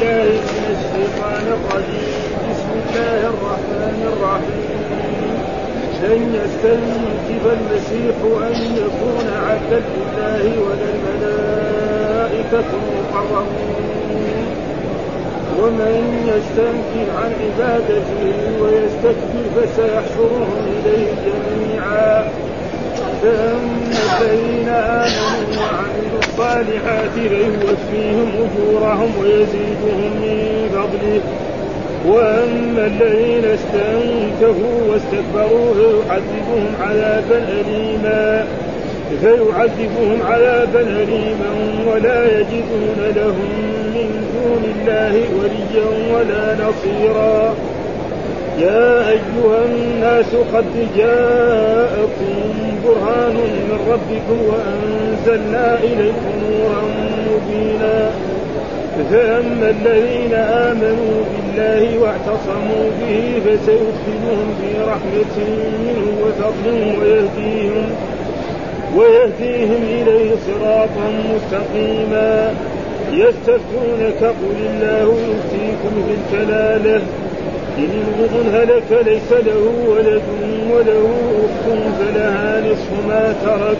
بالله من الشيطان الرجيم. بسم الله الرحمن الرحيم. لن يستنكف المسيح أن يكون عبدا لله ولا الملائكة المقربون ومن يستنكف عن عبادته ويستكبر فسيحشرهم إليه جميعا. الذين آمنوا وعملوا الصالحات فيوفيهم أجورهم ويزيدهم من فضله وأما الذين استنكفوا واستكبروا فيعذبهم عذابا أليما فيعذبهم عذابا أليما ولا يجدون لهم من دون الله وليا ولا نصيرا يا أيها الناس قد جاءكم برهان من ربكم وأنزلنا إليكم نورا مبينا. فأما الذين آمنوا بالله واعتصموا به فسيدخلهم في رحمة منه وفضل ويهديهم ويهديهم إليه صراطا مستقيما. يستفتونك قل الله يفتيكم في الكلالة إن امرؤ هلك ليس له ولد وله أخت فلها نصف ما ترك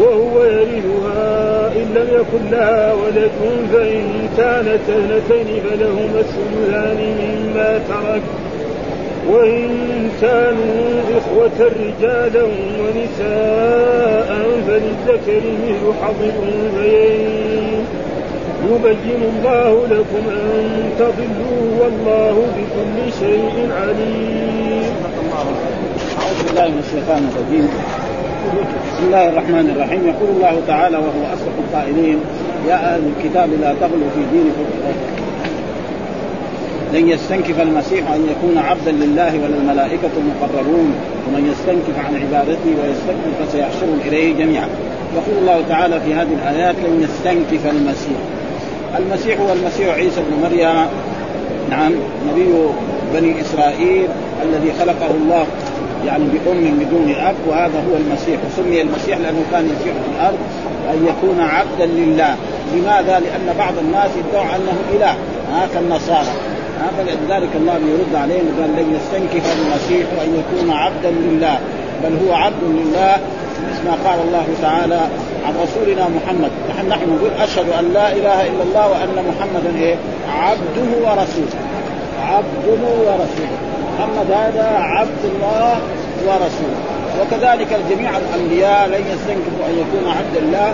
وهو يرثها. إن لم يكن لها ولد فإن كانت اثنتين فلهما الثلثان مما ترك. وإن كانوا إخوة رجالا ونساء فللذكر مثل حظ الأنثيين. يبين الله لكم أن تضلوا والله بكل شيء عليم. أعوذ بالله من الشيطان الرجيم. بسم الله الرحمن الرحيم. يقول الله تعالى وهو أصدق القائلين يا أهل الكتاب لا تغلوا في دينكم. لن يستنكف المسيح أن يكون عبدا لله ولا المقربون ومن يستنكف عن عبادته ويستكبر فسيحشرهم إليه جميعا. يقول الله تعالى في هذه الآيات لن يستنكف المسيح. المسيح هو المسيح عيسى بن مريم. نعم نبي بني إسرائيل الذي خلقه الله يعني بأم بدون أب وهذا هو المسيح. وسمي المسيح لأنه كان يسيح في الأرض أن يكون عبدا لله. لماذا؟ لأن بعض الناس يدعوا أنه إله. ها كالنصارى ها فلذلك الله يرد عليهم قال لن يستنكف المسيح أن يكون عبدا لله. بل هو عبد لله مثل ما قال الله تعالى عن رسولنا محمد. نحن نحن نقول أشهد أن لا إله إلا الله وأن محمدا إيه؟ عبده ورسوله. عبده ورسوله. محمد هذا عبد الله ورسوله. وكذلك جميع الأنبياء لن يستنكفوا أن يكونوا عبد الله.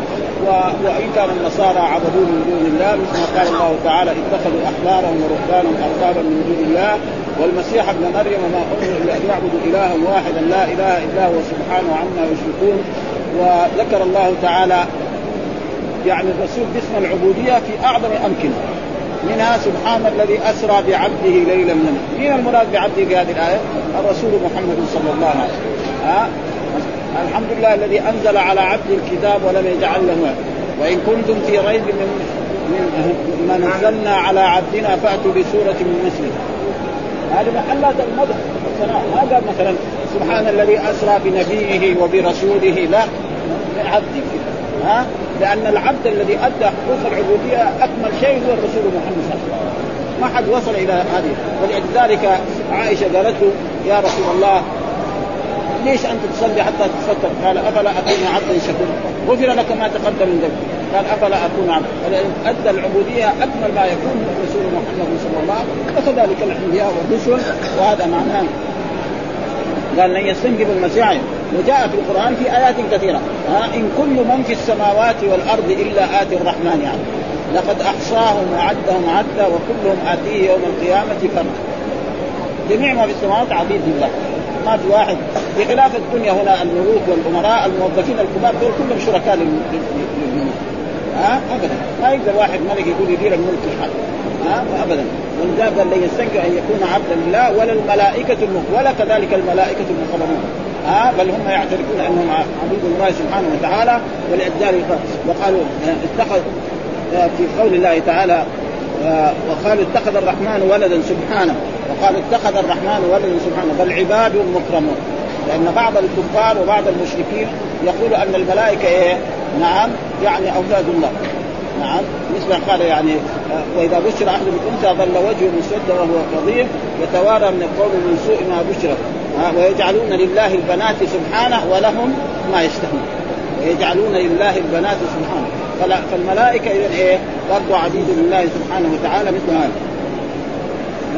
و... وإن كان النصارى عبدوا من دون الله مثل ما قال الله تعالى اتخذوا احبارهم ورهبانهم أربابا من دون الله. والمسيح ابن مريم ما أمروا إلا أن يعبدوا إلها واحدا لا إله إلا هو سبحانه عما يشركون. وذكر الله تعالى يعني الرسول باسم العبودية في أعظم أمكنة. منها سبحان الذي أسرى بعبده ليلا من مين المراد بعبده في هذه الآية؟ الرسول محمد صلى الله عليه وسلم. ها؟ الحمد لله الذي أنزل على عبده الكتاب ولم يجعل له وإن كنتم في ريب من من ما نزلنا على عبدنا فأتوا بسورة من مثله. هذه محلات المدح. والثناء ما قال مثلا سبحان الذي أسرى بنبيه وبرسوله. لا. عبده ها؟ لأن العبد الذي أدى حقوق العبودية أكمل شيء هو الرسول محمد صلى الله عليه وسلم. ما حد وصل إلى هذه. ولذلك عائشة قالت له يا رسول الله ليش أنت تصلي حتى تتفتر؟ قال أفلا أكون عبدا شكورا. غفر لك ما تقدم من ذنبك قال أفلا أكون عبدا أدى العبودية أكمل ما يكون الرسول محمد صلى الله عليه وسلم. وكذلك الأنبياء والرسل. وهذا معناه قال لن يستنكف المسيح وجاء في القرآن في آيات كثيرة. ها إن كل من في السماوات والأرض إلا اتي الرحمن. يعني لقد أحصاهم وعدهم عدا وكلهم آتيه يوم القيامة فردا جميع ما في السماوات عبيد لله. ما في واحد. بخلاف الدنيا هنا الملوك والأمراء الموظفين الكبار دول كلهم شركاء للملوك. ها؟ ابدا. ما يقدر واحد ملك يقول يدير الملك لحاله ها؟ ابدا. ولذلك قال لن يستنكر أن يكون عبدا لله ولا الملائكة ولا كذلك الملائكة المقربون ها؟ بل هم يعترفون أنهم عبيد الله سبحانه وتعالى ولذلك وقالوا اتخذ في قول الله تعالى وقالوا اتخذ الرحمن ولدا سبحانه. وقال اتخذ الرحمن ولدا سبحانه. بل عباد مكرمون. لأن بعض الكفار وبعض المشركين يقول أن الملائكة إيه؟ نعم يعني أولاد الله. نعم مثل قال يعني آه، وإذا بشر احد بالانثى ظل وجهه مسودا وهو كظيم يتوارى من القوم من سوء ما بشر ويجعلون لله البنات سبحانه ولهم ما يشتهون. ويجعلون لله البنات سبحانه. فالملائكة اذا إيه؟ برضو عبيد لله سبحانه وتعالى مثل هذا.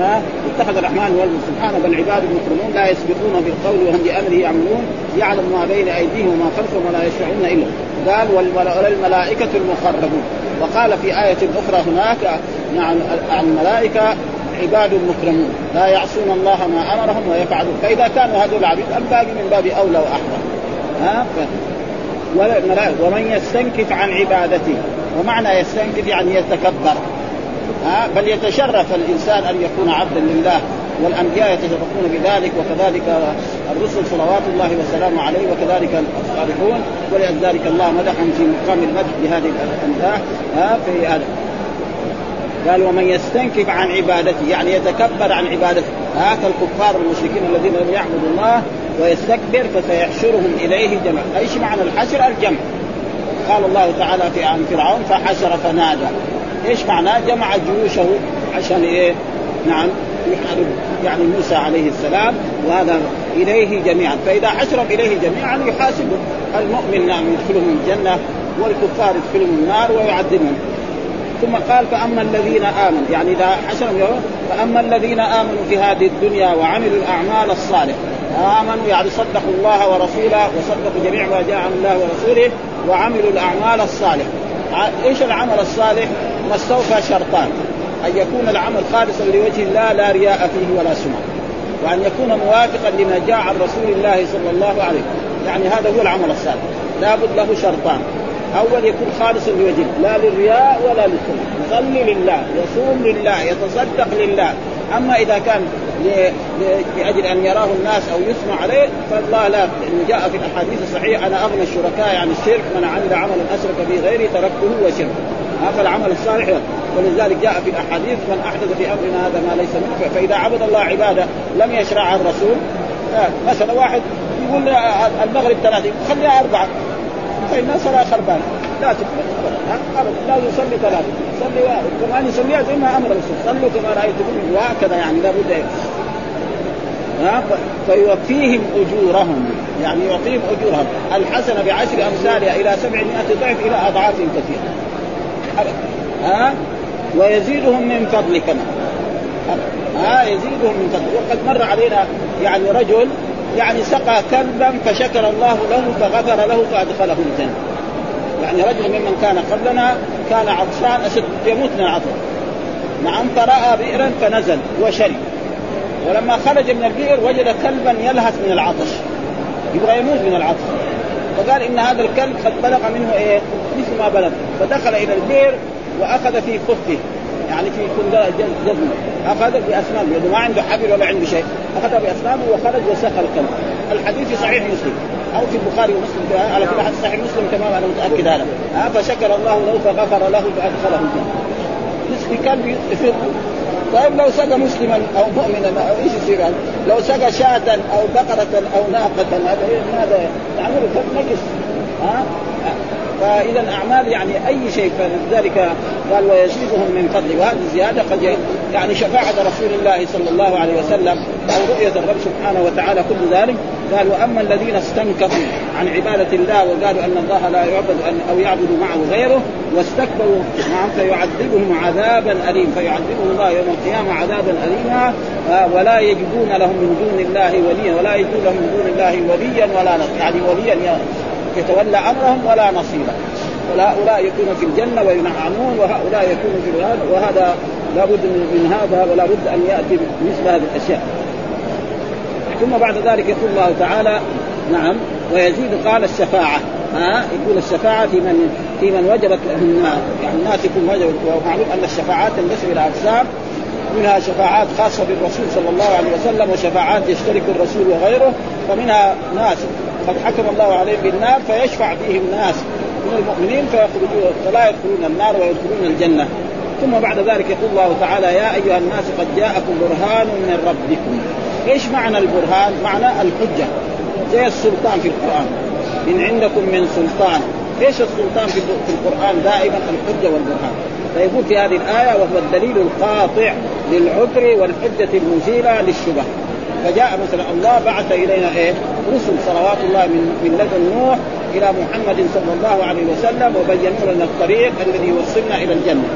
ها؟ اتخذ الرحمن ولد سبحانه بل عباد مكرمون لا يسبقون بالقول وهم بأمره يعملون. يعلم ما بين أيديهم وما خلفهم ولا يشفعون إلا. قال والملائكة المقربون وقال في آية أخرى هناك نعم الملائكة عباد مكرمون لا يعصون الله ما أمرهم ويفعلون فإذا كانوا هذول العبيد الباقي من باب أولى وأحرى؟ ها؟ ومن يستنكف عن عبادته ومعنى يستنكف يعني يتكبر. ها بل يتشرف الإنسان أن يكون عبدا لله والأنبياء يتشرفون بذلك وكذلك الرسل صلوات الله وسلامه عليه وكذلك الصالحون ولذلك الله مدحهم في مقام المدح بهذه الامداح في هذا قال ومن يستنكف عن عبادته يعني يتكبر عن عبادته هكذا الكفار المشركين الذين لم يعبدوا الله ويستكبر فسيحشرهم إليه جمع، إيش معنى الحشر؟ الجمع. قال الله تعالى في عن فرعون فحشر فنادى. إيش معناه؟ جمع جيوشه عشان إيه؟ نعم يحارب يعني موسى عليه السلام وهذا إليه جميعا، فإذا حشرهم إليه جميعا يحاسبهم، المؤمن نعم يدخلهم الجنة والكفار يدخلهم النار ويعذبهم ثم قال فأما الذين آمنوا يعني إذا حشرهم فأما الذين آمنوا في هذه الدنيا وعملوا الأعمال الصالحة آمنوا يعني صدقوا الله ورسوله وصدقوا جميع ما جاء عن الله ورسوله وعملوا الأعمال الصالحة إيش العمل الصالح؟ ما استوفى شرطان. أن يكون العمل خالصا لوجه الله لا رياء فيه ولا سمعة. وأن يكون موافقا لما جاء عن رسول الله صلى الله عليه وسلم. يعني هذا هو العمل الصالح. لابد له شرطان. أول يكون خالصا لوجه لا للرياء ولا للسمعة. يصلي لله يصوم لله يتصدق لله. أما إذا كان لأجل أن يراه الناس أو يسمع عليه فالله لا لأنه جاء في الأحاديث الصحيحة أنا أغنى الشركاء عن الشرك من عمل عملا أشرك به غيري تركته وشركه هذا العمل الصالح ولذلك جاء في الأحاديث من أحدث في أمرنا هذا ما ليس منه. فإذا عبد الله عبادة لم يشرعها الرسول مثلا واحد يقول المغرب ثلاثة خليها أربعة. فإن صلاة خربانة لا تكمل ابدا لازم يصلي ثلاثة. صلي كمان يصليها زي ما أمر الرسول. صلوا كما رايتموني وهكذا يعني لابد فيوفيهم أجورهم. يعني يعطيهم أجورهم. الحسنة بعشر أمثالها إلى 700 ضعف إلى أضعاف كثيرة. ها؟ ويزيدهم من فضل كما. ها؟ يزيدهم من فضل. وقد مر علينا يعني رجل يعني سقى كلبا فشكر الله له فغفر له فأدخله الجنة. يعني رجل ممن كان قبلنا كان عطشان أشد يموت من العطش نعم فرأى بئرا فنزل وشرب. ولما خرج من البئر وجد كلبا يلهث من العطش. يبغى يموت من العطش. فقال إن هذا الكلب قد بلغ منه إيه؟ مثل ما بلغ. فدخل إلى البئر وأخذ في كفه يعني في جزمه أخذ بأسنانه. لأنه ما عنده حبل ولا عنده شيء. أخذ بأسنانه وخرج وسخى الكلب. الحديث في صحيح مسلم. أو في البخاري ومسلم على كل حديث صحيح مسلم تمام أنا متأكد هذا. ها فشكر الله له فغفر له فأدخله الجنة. كلب يفر طيب لو سقى مسلما أو مؤمنا أو إيش يصير؟ لو سقى شاة أو بقرة أو ناقة هذا ماذا يعني نجس ها فإذا اعمال يعني أي شيء فلذلك قال ويزيدهم من فضله. وهذه الزيادة قد يعني شفاعة رسول الله صلى الله عليه وسلم أو رؤية الرب سبحانه وتعالى كل ذلك. قال وأما الذين استنكروا عن عبادة الله وقالوا أن الله لا يعبد أو يعبد معه غيره واستكبروا نعم فيعذبهم عذابا اليم فيعذبهم الله يوم القيامة عذابا اليما. آه، ولا يجدون لهم من دون الله وليا ولا يجدون لهم من دون الله وليا ولا نصيرا. يعني وليا يتولى أمرهم ولا نصيرا وهؤلاء يكونوا في الجنة وينعمون وهؤلاء يكونوا في الغاد وهذا لابد من هذا ولا بد أن يأتي مثل هذه الأشياء. ثم بعد ذلك يقول الله تعالى نعم ويزيد قال الشفاعة. ها؟ يقول الشفاعة في من في من وجبت النار يعني الناس يكون وجبت ومعلوم أن الشفاعات تنقسم إلى اقسام منها شفاعات خاصة بالرسول صلى الله عليه وسلم وشفاعات يشترك الرسول وغيره فمنها ناس قد حكم الله عليهم بالنار فيشفع فيهم ناس من المؤمنين فيخرجون فلا يدخلون النار ويدخلون الجنة. ثم بعد ذلك يقول الله تعالى يا أيها الناس قد جاءكم برهان من ربكم. إيش معنى البرهان؟ معنى الحجة. زي السلطان في القرآن. إن عندكم من سلطان. إيش السلطان في القرآن؟ دائما الحجة والبرهان. فيقول في هذه الآية وهو الدليل القاطع للعذر والحجة المزيلة للشبه. فجاء مثلا الله بعث إلينا إيه؟ رسل صلوات الله من من لدن نوح إلى محمد صلى الله عليه وسلم وبينوا لنا الطريق الذي يوصلنا إلى الجنة.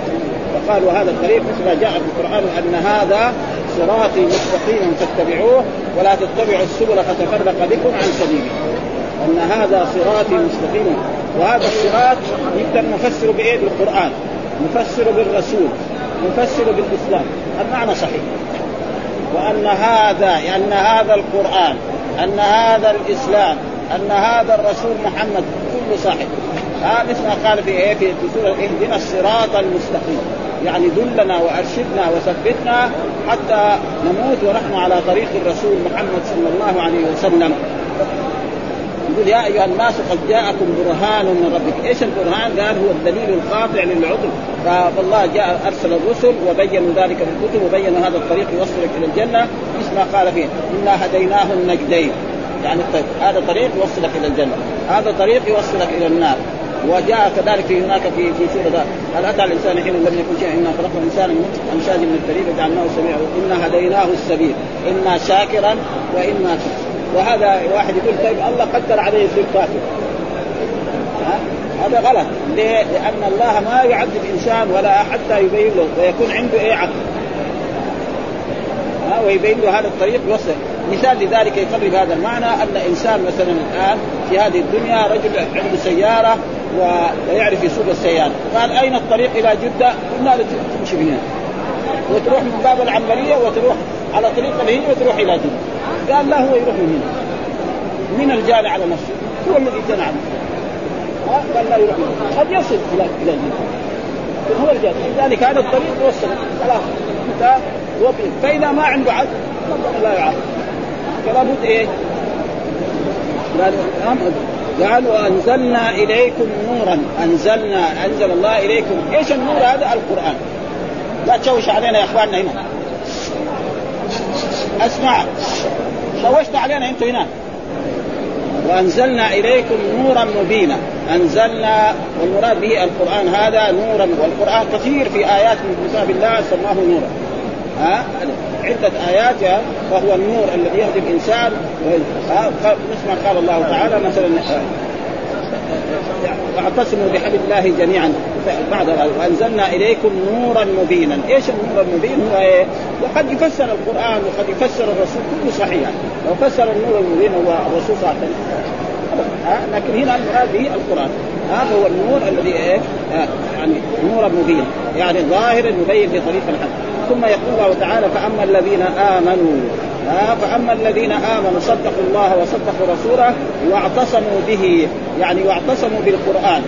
فقالوا هذا الطريق مثل جاء في القرآن أن هذا صراطي مستقيما فاتبعوه ولا تتبعوا السبل فتفرق بكم عن سبيله. أن هذا صراطي مستقيما وهذا الصراط نقدر نفسر بإيه؟ بالقرآن. نفسر بالرسول. نفسر بالإسلام. المعنى صحيح. وأن هذا أن هذا القرآن أن هذا الإسلام أن هذا الرسول محمد كله صحيح ها مثل ما قال في إيه؟ في سوره اهدنا الصراط المستقيم. يعني دلنا وأرشدنا وثبتنا حتى نموت ونحن على طريق الرسول محمد صلى الله عليه وسلم. يقول يا أيها الناس قد جاءكم برهان من ربكم، إيش البرهان؟ قال هو الدليل القاطع للعذر، فالله جاء أرسل الرسل وبينوا ذلك في الكتب وبينوا هذا الطريق يوصلك إلى الجنة. مثل ما قال فيه إنا هديناه النجدين يعني الطريق هذا طريق يوصلك إلى الجنة، هذا طريق يوصلك إلى النار، وجاء كذلك في هناك في في سورة هل أتى الإنسان حين لم يكن شيئا إنا خلقنا الإنسان من امشاج من الطريق وجعلناه سميعا. إنا هديناه السبيل. اما شاكرا واما كفر وهذا واحد يقول طيب الله قدر عليه يصير كافر هذا غلط. ليه؟ لأن الله ما يعذب إنسان ولا حتى يبين له ويكون عنده إيه عقل. ها؟ ويبين له هذا الطريق يوصل مثال لذلك يقرب هذا المعنى أن إنسان مثلا الآن في هذه الدنيا رجل عنده سيارة ويعرف يسوق السيارة. قال أين الطريق إلى جدة؟ قلنا له تمشي من هنا وتروح من باب العنبرية وتروح على طريق الهند وتروح إلى جدة. قال لا هو يروح من هنا من الجاني على نفسه. هو الذي جنى عنه قال لا يروح قد يصل إلى إلى هو الجاد لذلك هذا الطريق يوصل خلاص. فإذا ما عنده عدل لا يعرف فلا بد إيه؟ قالوا انزلنا إليكم نورا. انزلنا أنزل الله إليكم. إيش النور هذا؟ القرآن. لا تشوش علينا يا إخواننا هنا. أسمع. شوشت علينا أنتم هنا وأنزلنا إليكم نورا مبينا. أنزلنا والمراد به القرآن هذا نورا والقرآن كثير في آيات من كتاب الله سماه نورا. ها؟ عدة آيات وهو النور الذي يهدي الإنسان. مثل ما قال الله تعالى مثلا واعتصموا بحبل الله جميعا. بعد وأنزلنا إليكم نورا مبينا، إيش النور المبين؟ هو إيه؟ وقد يفسر القرآن وقد يفسر الرسول. كله صحيح، لو فسر النور المبين هو الرسول صلى الله عليه وسلم. لكن هنا المراد به القرآن. هذا هو النور الذي إيه؟ يعني نورا مبين. يعني ظاهر مبين لطريق الحق. ثم يقول الله تعالى فأما الذين آمنوا. فأما الذين آمنوا صدقوا الله وصدقوا رسوله واعتصموا به. يعني واعتصموا بالقرآن.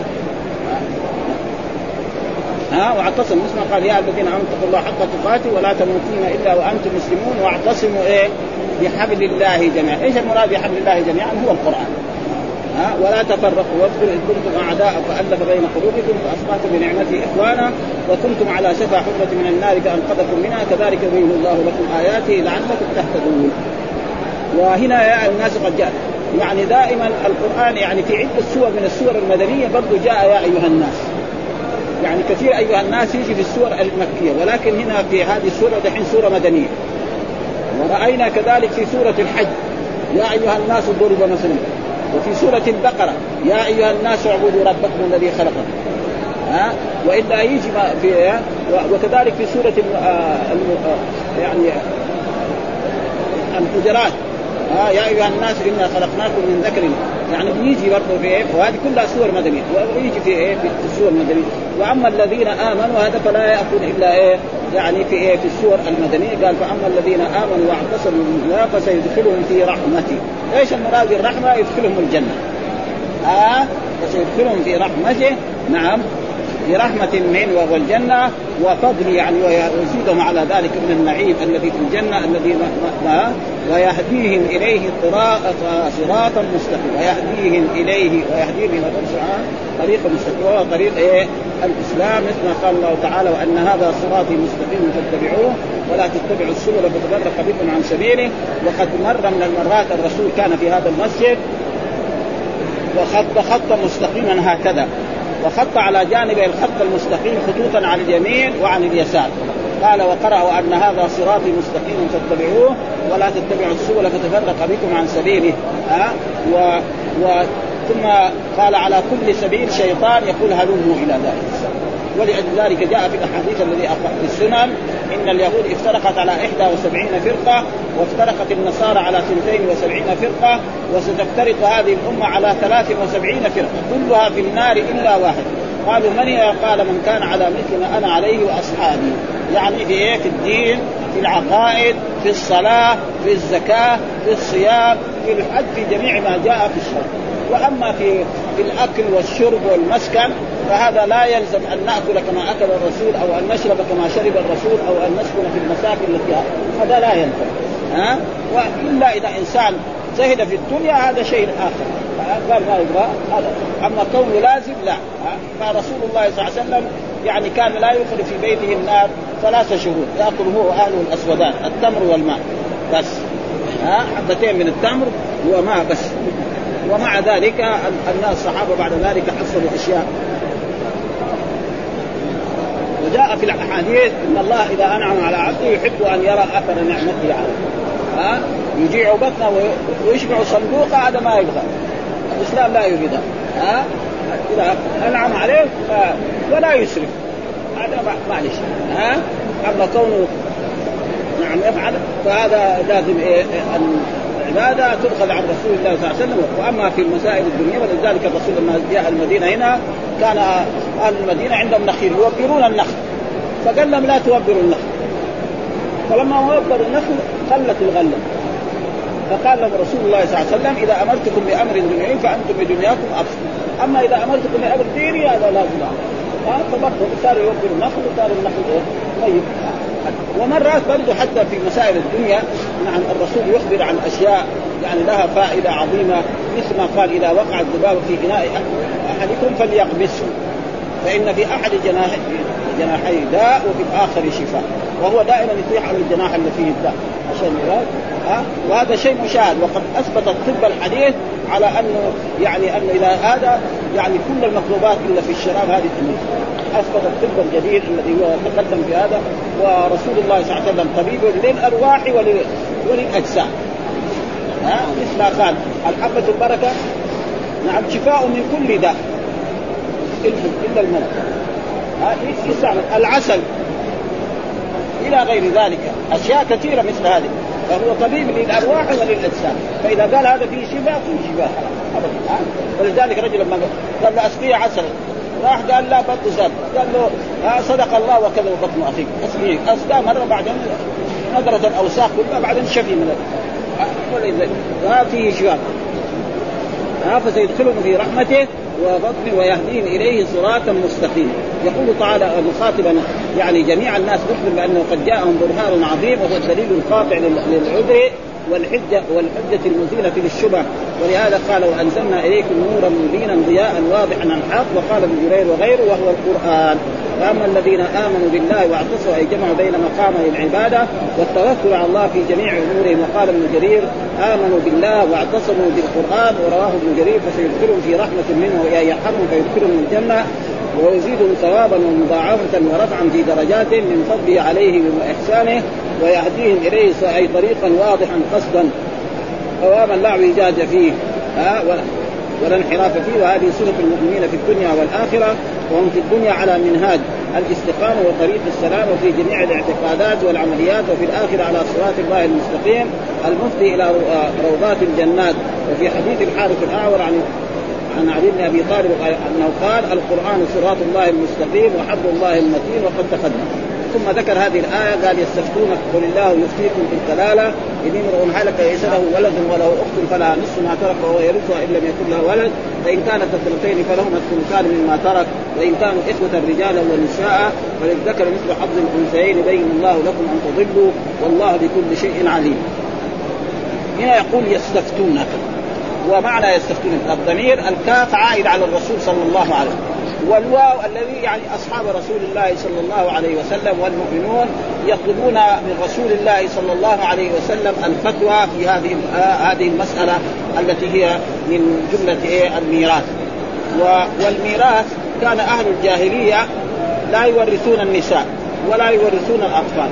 ها؟ واعتصموا مثل ما قال يا الذين آمنوا اتقوا الله حق تقاته ولا تموتن إلا وأنتم مسلمون واعتصموا إيه؟ بحبل الله جميعا، إيش المراد بحبل الله جميعا؟ هو القرآن. ها؟ ولا تفرقوا واذكروا ان كنتم أعداء فألف بين قلوبكم فأصبحتم بنعمته إخوانا وكنتم على شفا حفره من النار فأنقذكم منها. كذلك يبين الله لكم آياته لعلكم تهتدون. وهنا يا الناس قد جاء يعني دائما القرآن يعني في عدة سور من السور المدنية برضو جاء يا أيها الناس. يعني كثير أيها الناس يجي في السور المكية ولكن هنا في هذه السورة دحين سورة مدنية. ورأينا كذلك في سورة الحج. يا أيها الناس ضرب مثلا وفي سورة البقرة. يا أيها الناس اعبدوا ربكم الذي خلقكم. ها؟ وإلا يجي في وكذلك في سورة يعني الحجرات. ها يا أيها الناس إنا خلقناكم من ذكر. يعني بيجي برضه في إيه؟ وهذه كلها سور مدنية. ويجي في إيه؟ في السور المدنية. وأما الذين آمنوا هذا فلا يكون إلا إيه؟ يعني في إيه؟ في السور المدنية. قال فأما الذين آمنوا واعتصموا بالله فسيدخلهم في رحمتي. إيش المراد بالرحمة؟ يدخلهم الجنة. ها آه فسيدخلهم في رحمته. نعم. برحمة من وهو الجنة وفضل يعني ويزيدهم على ذلك من النعيم الذي في الجنة الذي ويهديهم إليه صراطا مستقيما. ويهديهم إليه ويهديهم إلى طريقا مستقيما وهو طريق إيه؟ الإسلام مثل ما قال الله تعالى وأن هذا صراطي مستقيم فاتبعوه ولا تتبعوا السبل فتفرق بكم عن سبيله. وقد مر من المرات الرسول كان في هذا المسجد وخط خطا مستقيما هكذا. وخط على جانبي الخط المستقيم خطوطا عن اليمين وعن اليسار. قال وقرأوا أن هذا صراطي مستقيم فاتبعوه ولا تتبعوا السبل فتفرق بكم عن سبيله. ها؟ و... و... ثم قال على كل سبيل شيطان يقول هلموا إلى ذلك. ولذلك جاء في الأحاديث الذي في السنن إن اليهود افترقت على 71 فرقة وافترقت النصارى على 72 فرقة وستفترق هذه الأمة على 73 فرقة كلها في النار إلا واحد. قالوا من قال من كان على مثل ما أنا عليه وأصحابي. يعني في إيه؟ في الدين في العقائد في الصلاة في الزكاة في الصيام في الحج في جميع ما جاء في الشرع. وأما في في الأكل والشرب والمسكن فهذا لا يلزم أن نأكل كما أكل الرسول أو أن نشرب كما شرب الرسول أو أن نسكن في المساكن التي هذا لا ينفع. ها؟ وإلا إذا إنسان زهد في الدنيا هذا شيء آخر. قال ما يبغى؟ هذا. أما كونه لازم لا. فرسول الله صلى الله عليه وسلم يعني كان لا يدخل في بيته النار ثلاث شهور ياكل هو واهله الأسودان التمر والماء. بس. ها؟ حبتين من التمر وماء بس. ومع ذلك الناس الصحابة بعد ذلك حصلوا أشياء وجاء في الأحاديث إن الله إذا أنعم على عبده يحب أن يرى أثر نعمته عليه. ها؟ يجيع بطنه ويشبع صندوقه هذا ما يبغى. الإسلام لا يريد ها؟ إذا أنعم عليه ولا يسرف هذا معلش ها؟ أما كونه نعم يفعل فهذا لازم إيه؟ أن العبادة تؤخذ عن رسول الله صلى الله عليه وسلم. وأما في المسائل الدنيا ولذلك الرسول لما جاء المدينة هنا كان أهل المدينة عندهم نخيل يوبرون النخل. فقال لهم لا توبروا النخل. فلما وبروا النخل قلت الغلة. فقال لهم رسول الله صلى الله عليه وسلم إذا أمرتكم بأمر دنيوي فأنتم بدنياكم ابصروا أما إذا أمرتكم بأمر ديني هذا لا جناح فبطلوا صاروا يوبروا النخل وصار النخل طيب. ومرات برضه حتى في مسائل الدنيا نعم الرسول يخبر عن أشياء يعني لها فائدة عظيمة مثل ما قال إذا وقع الذباب في إناء أحدكم فليقبسه فإن في أحد جناح جناحي داء وفي الآخر شفاء. وهو دائما يطيح على الجناح اللي فيه الداء عشان يراد ها؟ وهذا شيء مشاهد. وقد أثبت الطب الحديث على أنه يعني انه اذا هذا يعني كل المطلوبات إلا في الشراب هذه تموت. أثبت الطب الجديد الذي هو تقدم في هذا ورسول الله صلى الله عليه وسلم طبيب للأرواح وللأجسام. ها؟ مثل قال الحبة البركة نعم شفاء من كل داء. إلا الموت. يستعمل العسل إلى غير ذلك. أشياء كثيرة مثل هذه. فهو طبيب للأرواح وللأجسام. فإذا قال هذا فيه شفاء فيه شفاء. ابدا. ولذلك رجل لما قال له أسقيه عسل راح قال لا بطن زاد قال له آه صدق الله وكذا بطن أخيك. أسقيه. اسقاه مره بعدين نظرة الأوساخ كلها بعدين شفي من ولذلك فيه شفاء. فسيدخلهم في رحمته. وفضله ويهديهم إليه صراطا مستقيما يقول تعالى مخاطبا يعني جميع الناس مخبر بأنه قد جاءهم برهان عظيم وهو الدليل القاطع للعذر والحجه والحجة المزيلة للشبه ولهذا قال وأنزلنا إليكم نورا مبينا ضياء واضحا عن الحق. وقال ابن جرير وغيره وهو القرآن. فاما الذين آمنوا بالله واعتصموا أي جمعوا بين مقامي العبادة والتوكل على الله في جميع أمورهم وقال ابن جرير آمنوا بالله واعتصموا بالقرآن ورواه ابن جرير فسيدخلهم في رحمة منه يرحمهم فيدخلهم الجنة ويزيدهم ثوابا ومضاعفة ورفعا في درجاتهم من فضله عليه وإحسانه ويهديهم إليه أي طريقا واضحا قصدا. قواما لا اعوجاج فيه. ها ولا انحراف فيه وهذه صفة المؤمنين في الدنيا والآخرة وهم في الدنيا على منهاج الاستقامة وطريق السلام وفي جميع الاعتقادات والعمليات وفي الآخرة على صراط الله المستقيم. المفضي إلى روضات الجنات. وفي حديث الحارث الأعور عن عن علي بن أبي طالب أنه قال القرآن صراط الله المستقيم وحبل الله المتين وقد تقدم. ثم ذكر هذه الآية قال يستفتونك قل الله يفتيكم في الكلاله ان امرؤ هلك ليس له ولد وله أخت فلا نصف ما ترك وهو يرثها إن لم يكن له ولد فإن كانت اثنتين فلهما الثلثان مما ترك وإن كانوا إخوة رجالا ونساء فللذكر مثل حظ الأنثيين يبين الله لكم أن تضلوا والله بكل شيء عليم. هنا يقول يستفتونك ومعنى يستفتون الضمير الكاف عائد على الرسول صلى الله عليه وسلم والواو الذي يعني أصحاب رسول الله صلى الله عليه وسلم والمؤمنون يطلبون من رسول الله صلى الله عليه وسلم الفتوى في هذه هذه المسألة التي هي من جملة إيه؟ الميراث. والميراث كان أهل الجاهلية لا يورثون النساء ولا يورثون الأطفال.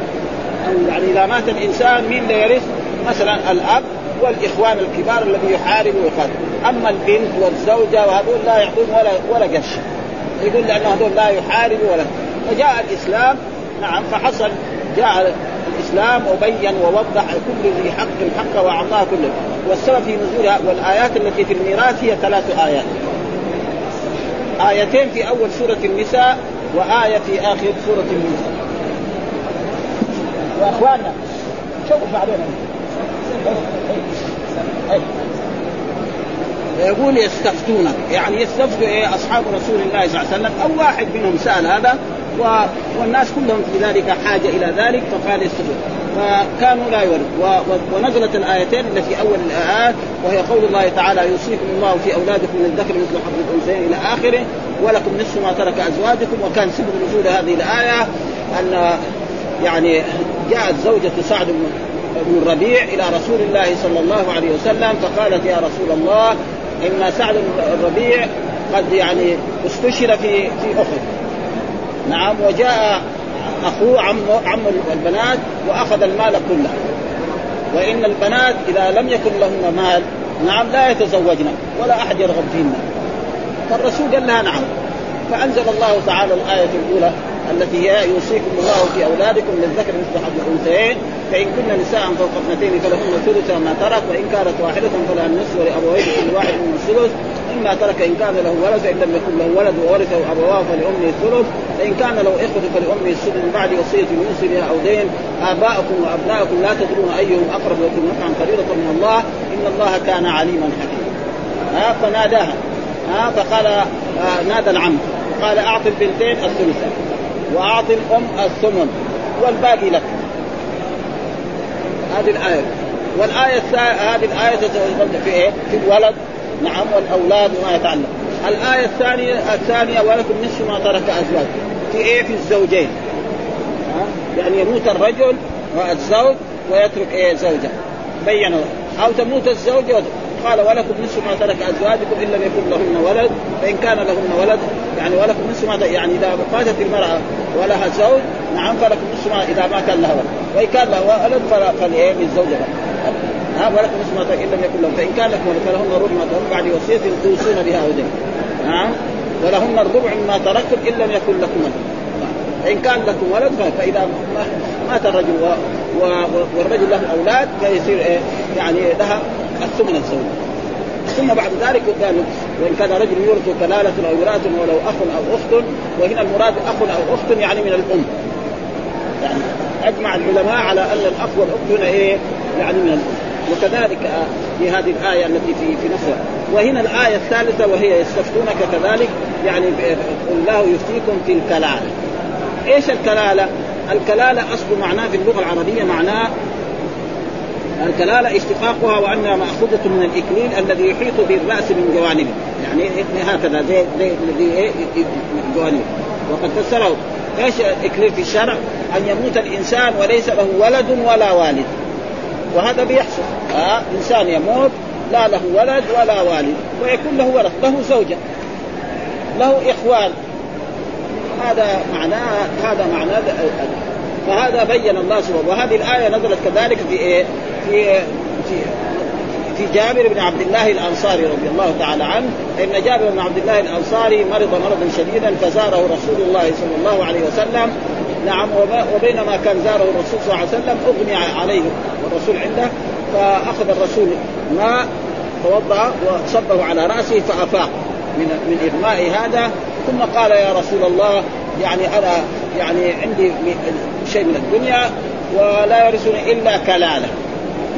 يعني إذا مات الإنسان مين لا يرث؟ مثلا الأب والإخوان الكبار الذي يحارب ويقاتل أما البنت والزوجة وهذول لا يعطون ولا ولا قرش. يقول لأنه هذول لا يحاربوا ولا فجاء الإسلام نعم فحصل جاء الإسلام وبين ووضح كل ذي حق حق وأعطاه كله والسبب في نزولها والآيات التي في الميراث هي ثلاث آيات. آيتين في أول سورة النساء وآية في آخر سورة النساء. وأخواننا شوفوا بعدين. يقول يستفتونك. يعني يستفتوا إيه؟ أصحاب رسول الله صلى الله عليه وسلم. أو واحد منهم سأل هذا و... والناس كلهم في ذلك حاجة إلى ذلك فقال يستفتون فكانوا لا يورث. و... و... ونزلت الآيتين التي أول الآيات وهي قول الله تعالى يوصيكم الله في أولادكم للذكر مثل حظ الأنثيين إلى آخره ولكم نصف ما ترك أزواجكم. وكان سبب نزول هذه الآية أن يعني جاءت زوجة سعد بن الربيع إلى رسول الله صلى الله عليه وسلم فقالت يا رسول الله إن سعد بن الربيع قد يعني استشهد في في أحد. نعم وجاء أخوه عم عم البنات وأخذ المال كله. وإن البنات إذا لم يكن لهن مال نعم لا يتزوجن ولا أحد يرغب فيهن. فالرسول قال لها نعم. فأنزل الله تعالى الآية الأولى التي هي يوصيكم الله في أولادكم للذكر مثل حظ الأنثيين. فإن كن نساء فوق اثنتين فلهن ثلث ما ترك وإن كانت واحدة فلها النصف ولابويه كل واحد من الثلث. مما ترك إن كان له ولد فإن لم يكن له ولد وورثه أبواه فلأمه الثلث. فإن كان له إخوة فلأمه السدس. من بعد وصية يوصي بها أو دين آباؤكم وأبناؤكم لا تدرون أيهم أقرب لكم نفعا فريضه من الله. إن الله كان عليما حكيما. ها فناداها. ها فقال آه نادى العم. قال أعطي البنتين الثلث. وأعطي الأم الثمن والباقي لك. هذه الآية. والآية هذه الآية تتوجه في إيه؟ في الولد. نعم والأولاد وما يتعلق. الآية الثانية الثانية ولكم نصف ما ترك أزواج. في إيه؟ في الزوجين؟ يعني يموت الرجل والزوج ويترك إيه؟ زوجة. بينوا أو تموت الزوجة قال ولكم نصف ما ترك أزواجكم إن لم يكن لهن ولد فإن كان لهن ولد يعني ولكم نصف ما يعني إذا ماتت المرأة ولها زوج نعم فلكم نصف ما إذا ما كان لها ولد. وإن كان لها ولد فلايه للزوجه ها ولكم نصف ما ترك إن لم يكن لهم فإن كان لكم ولد فلهن ربع ما ترك بعد وصية توصون بها أو نعم ولهن الربع مما تركتم إن لم يكن لكم ولد. ان كان لكم ولد فإذا مات الرجل و... و... والرجل له أولاد فيصير إيه؟ يعني لها الثمن الزوج. ثم بعد ذلك قال وإن كان رجل يورث كلالة أو وراث ولو أخ أو أخت وهنا المراد أخ أو أخت يعني من الأم. يعني أجمع العلماء على أن الأخ والاخت هنا إيه؟ يعني من الأم. وكذلك في هذه الآية التي في في نفسها. وهنا الآية الثالثة وهي يستفتونك كذلك يعني الله يفتيكم في الكلالة. إيش الكلالة؟ الكلالة أصل معناه في اللغة العربية معناه الكلاله اشتقاقها وأنها مأخوذة من الإكليل الذي يحيط بالراس من جوانبه. يعني هكذا زي زي الذي إيه جوانبه. وقد فسره إيش الاكليل في الشرع؟ أن يموت الإنسان وليس له ولد ولا والد. وهذا بيحصل. آه إنسان يموت لا له ولد ولا والد ويكون له ولد له زوجة له إخوان. هذا معناه هذا معناه فهذا بين الله سبحانه وهذه الآية نزلت كذلك في إيه؟ في في في جابر بن عبد الله الأنصاري رضي الله تعالى عنه إن جابر بن عبد الله الأنصاري مرض مرضا شديدا فزاره رسول الله صلى الله عليه وسلم. نعم وبينما كان زاره الرسول صلى الله عليه وسلم أغمي عليه والرسول عنده فأخذ الرسول ماء توضأ وصبه على رأسه فأفاق من من اغماء هذا. ثم قال يا رسول الله يعني أنا يعني عندي شيء من الدنيا ولا يرثني إلا كلاله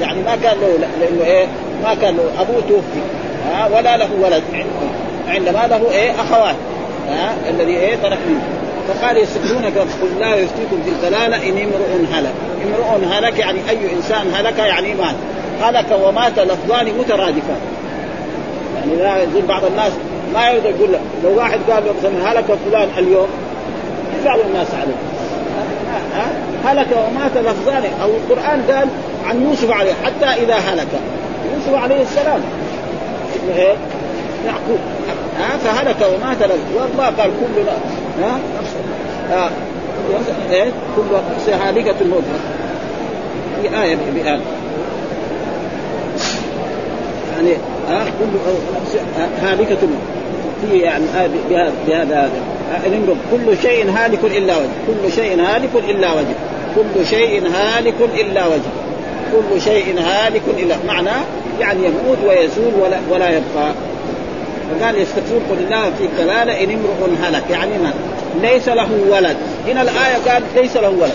يعني ما كان له لأنه إيه ما كان له أبوه توفي. ها ولا له ولد. عندما له إيه اخوات ها الذي إيه ترك منه فقال يسالونك قل لا يفتيكم في الدلاله ان امرؤ هلك. امرؤ هلك يعني أي إنسان هلك يعني مات. هلك ومات لفظان مترادفان. يعني لا يزول بعض الناس ما يرضى يقول لو واحد قال له مثلا هلك فلان اليوم يزعل الناس عليه. هلك ومات لفظان. أو القرآن قال عن يوسف عليه حتى إذا هلك. يوسف عليه السلام. اسمه إيه؟ يعقوب. ها؟ فهلك ومات له. والله قال كل ها؟ آه. إيه؟ كل هالكة الموت. في آية بآية يعني ها؟ كل هالكة الموت. في يعني بهذا بهذا كل شيء هالك إلا وجه. كل شيء هالك إلا وجه. كل شيء هالك إلا وجه. كل شيء هالك الا معناه يعني يموت ويزول ولا ولا يبقى. فقال يستغفر قل الله في كلالة إن امرؤ هلك. يعني ما؟ ليس له ولد. هنا الآية قال ليس له ولد.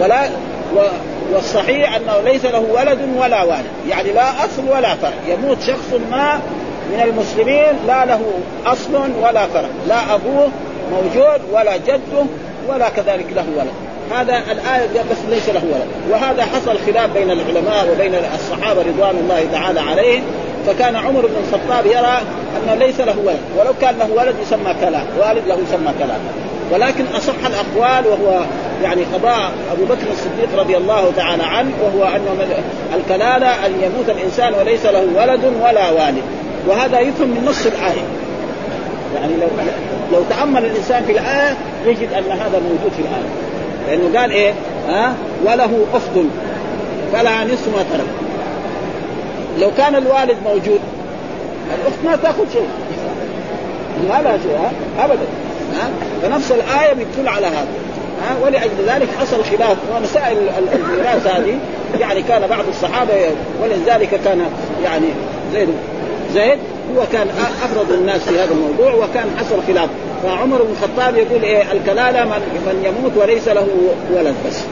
ولا و والصحيح أنه ليس له ولد ولا والد يعني لا أصل ولا فرع يموت شخص ما من المسلمين لا له أصل ولا فرع لا أبوه موجود ولا جده ولا كذلك له ولد. هذا الآية بس ليس له ولد. وهذا حصل خلاف بين العلماء وبين الصحابة رضوان الله تعالى عليهم. فكان عمر بن الخطاب يرى أنه ليس له ولد. ولو كان له ولد يسمى كلام. والد له يسمى كلام. ولكن أصح الأقوال وهو يعني قضاء أبو بكر الصديق رضي الله تعالى عنه وهو أن الكلالة أن يموت الإنسان وليس له ولد ولا والد. وهذا يفهم من نص الآية. يعني لو لو تأمل الإنسان في الآية يجد أن هذا موجود في الآية. لأنه قال إيه؟ ها؟ وله أخت فلها نصف ما ترك. لو كان الوالد موجود الأخت ما تأخذ شيء. ما لها شيء ها؟ ابدا ها؟ فنفس الآية بتدل على هذا ها؟ ولأجل ذلك حصل خلاف. ومسائل الميراث هذه يعني كان بعض الصحابة ولذلك كان يعني زيد زيد هو كان افرض الناس في هذا الموضوع وكان حصل خلاف. فعمر بن الخطاب يقول إيه الكلالة من, من يموت وليس له ولد بس.